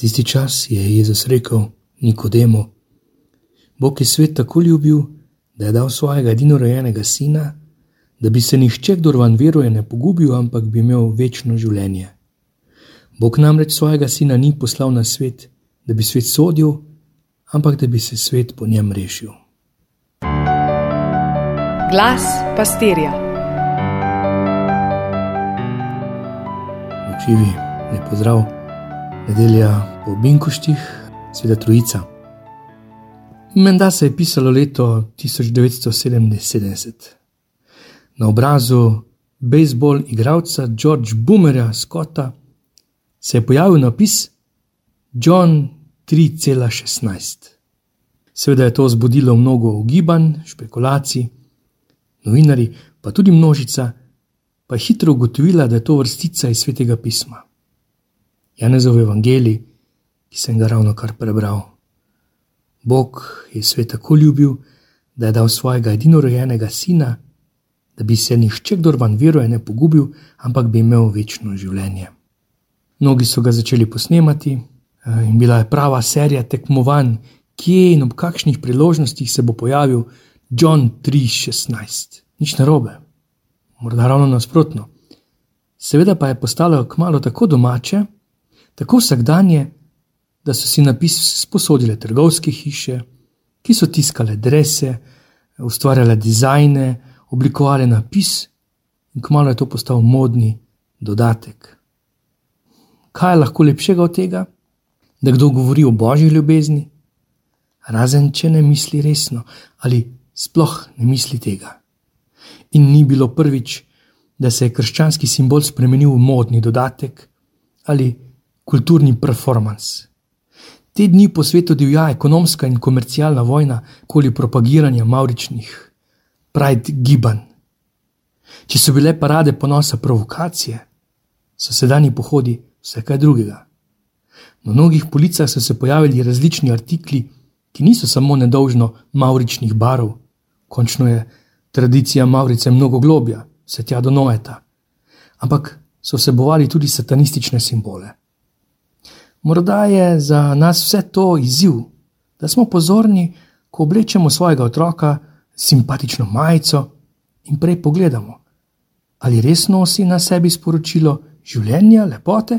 Tisti čas je Jezus rekel Nikodemu: Bog je svet tako ljubil, da je dal svojega edinorojenega sina, da bi se nihče, kdo van veruje, ne pogubil, ampak bi imel večno življenje. Bog namreč svojega sina ni poslal na svet, da bi svet sodil, ampak da bi se svet po njem rešil. Glas pastirja. Živi, ne pozdrav, nedelja po Binkoštih, sveda Trojica. Menda se je pisalo leto 1977. Na obrazu bejzbol igralca George Boomerja Scotta se je pojavil napis John 3,16. Seveda je to zbudilo mnogo ugibanj, špekulacij, novinari, pa tudi množica, pa je hitro ugotovila, da je to vrstica iz svetega pisma. Janezov evangelij, ki sem ga ravno kar prebral. Bog je svet tako ljubil, da je dal svojega edinorojenega sina, da bi se nihče, kdo van veruje, ne pogubil, ampak bi imel večno življenje. Mnogi so ga začeli posnemati, eh, in bila je prava serija tekmovanj, kje in ob kakšnih priložnostih se bo pojavil John 3:16. Nič narobe, morda ravno nasprotno. Seveda pa je postalo kmalo tako domače, tako vsakdanje, da so si napis sposodile trgovske hiše, ki so tiskale drese, ustvarjale dizajne, oblikovale napis in kmalo je to postal modni dodatek. Kaj je lahko lepšega od tega, da kdo govori o božji ljubezni, razen če ne misli resno ali sploh ne misli tega. In ni bilo prvič, da se je krščanski simbol spremenil v modni dodatek ali kulturni performance. Te dni po svetu divja ekonomska in komercialna vojna okoli propagiranja mauričnih pride gibanj. Če so bile parade ponosa provokacije, so sedajni pohodi vse kaj drugega. Na mnogih policah so se pojavili različni artikli, ki niso samo nedolžno mauričnih barov, končno je tradicija Maurice mnogo globja, vse tja do Noeta, ampak so vsebovali tudi satanistične simbole. Morda je za nas vse to izziv, da smo pozorni, ko oblečemo svojega otroka simpatično majico in prej pogledamo, ali res nosi na sebi sporočilo življenja, lepote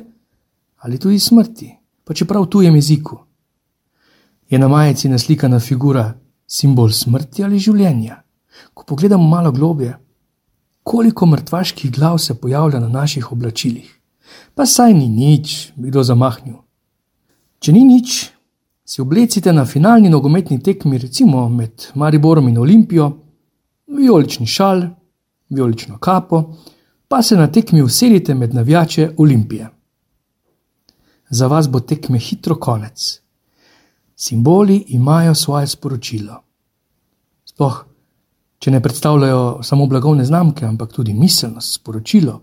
ali tudi smrti, pa čeprav v tujem jeziku. Je na majici naslikana figura simbol smrti ali življenja. Ko pogledamo malo globje, koliko mrtvaških glav se pojavlja na naših oblačilih, pa saj ni nič, kdo zamahnil. Če ni nič, si oblecite na finalni nogometni tekmi, recimo med Mariborom in Olimpijo, vijolični šal, vijolično kapo, pa se na tekmi usedite med navijače Olimpije. Za vas bo tekme hitro konec. Simboli imajo svoje sporočilo. Sploh, če ne predstavljajo samo blagovne znamke, ampak tudi miselnost, sporočilo,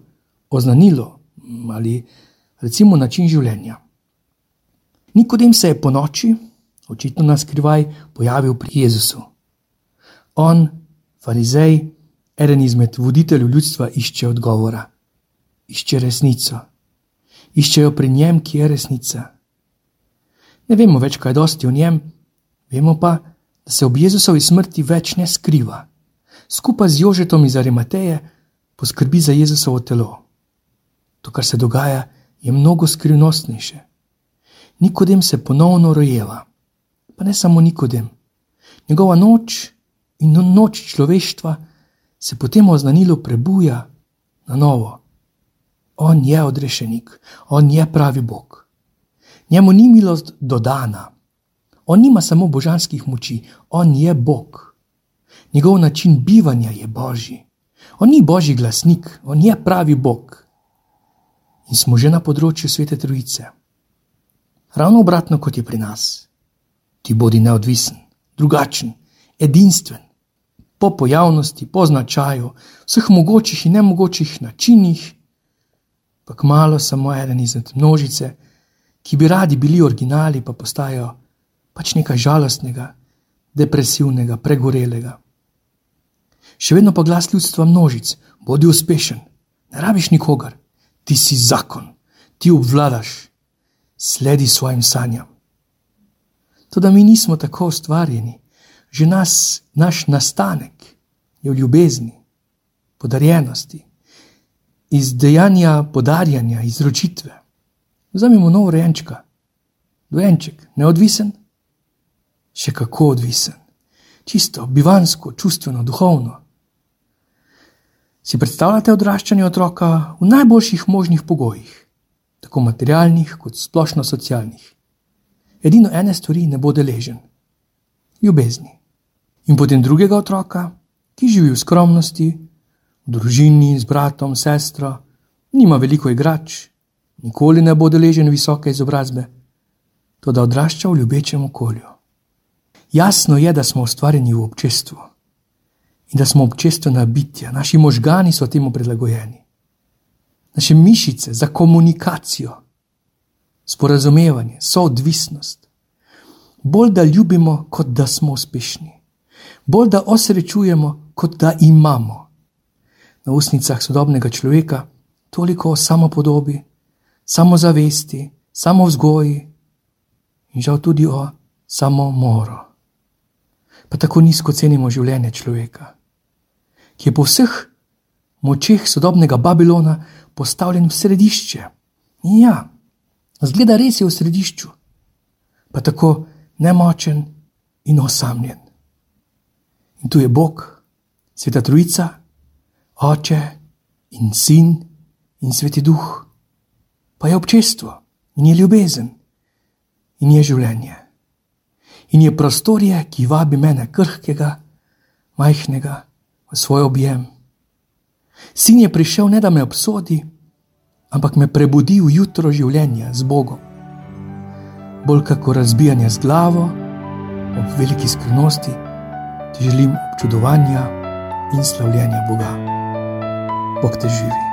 oznanilo ali recimo način življenja. Nikodem se je po noči, očitno na skrivaj, pojavil pri Jezusu. On, farizej, eden izmed voditeljev ljudstva, išče odgovora, išče resnico, iščejo pri njem, ki je resnica. Ne vemo več, kaj dosti o njem, vemo pa, da se ob Jezusovi smrti več ne skriva. Skupaj z Jožetom iz Arimateje poskrbi za Jezusovo telo. To, kar se dogaja, je mnogo skrivnostnejše. Nikodem se ponovno rojeva, pa ne samo Nikodem. Njegova noč in noč človeštva se potem oznanilo prebuja na novo. On je odrešenik, on je pravi Bog. Njemu ni milost dodana, on nima samo božanskih moči, on je Bog. Njegov način bivanja je božji. On ni božji glasnik, on je pravi Bog. In smo že na področju svete trojice. Ravno obratno kot je pri nas. Ti bodi neodvisen, drugačen, edinstven, po pojavnosti, po značaju, vseh mogočih in nemogočih načinih, pa kmalo samo eden izmed množice, ki bi radi bili originali, pa postajajo pač nekaj žalostnega, depresivnega, pregorelega. Še vedno pa glas ljudstva množic, bodi uspešen, ne rabiš nikogar, ti si zakon, ti obvladaš sledi svojim sanjam. Tudi mi nismo tako ustvarjeni, že nas, naš nastanek je v ljubezni, podarjenosti, iz dejanja podarjanja, izročitve. Vzamemo nov renčka, dojenček, neodvisen, še kako odvisen, čisto, bivansko, čustveno, duhovno. Si predstavljate odraščanje otroka v najboljših možnih pogojih, tako materialnih kot splošno socialnih. Edino ene stvari ne bo deležen: ljubezni. In potem drugega otroka, ki živi v skromnosti, v družini z bratom, sestro, nima veliko igrač, nikoli ne bo deležen visoke izobrazbe, to da odrašča v ljubečem okolju. Jasno je, da smo ustvarjeni v občestvu in da smo občestvena bitja, naši možgani so temu prilagojeni, naše mišice za komunikacijo, sporazumevanje, soodvisnost. Bolj da ljubimo, kot da smo uspešni, bolj da osrečujemo, kot da imamo. Na usnicah sodobnega človeka toliko o samopodobi, samozavesti, samovzgoji in žal tudi o samomoru. Pa tako nizko cenimo življenje človeka, ki je po vseh močeh sodobnega Babilona postavljen v središče. In ja, zgleda res je v središču, pa tako nemočen in osamljen. In tu je Bog, Sveta Trojica, Oče in Sin in Sveti Duh pa je občestvo in je ljubezen in je življenje. In je prostorje, ki vabi mene krhkega, majhnega v svoj objem. Sin je prišel ne da me obsodi, ampak me prebudi v jutro življenja z Bogom. Bolj kako razbijanje z glavo, ob veliki skrivnosti, ti želim občudovanja in slavljenja Boga. Bog te živi.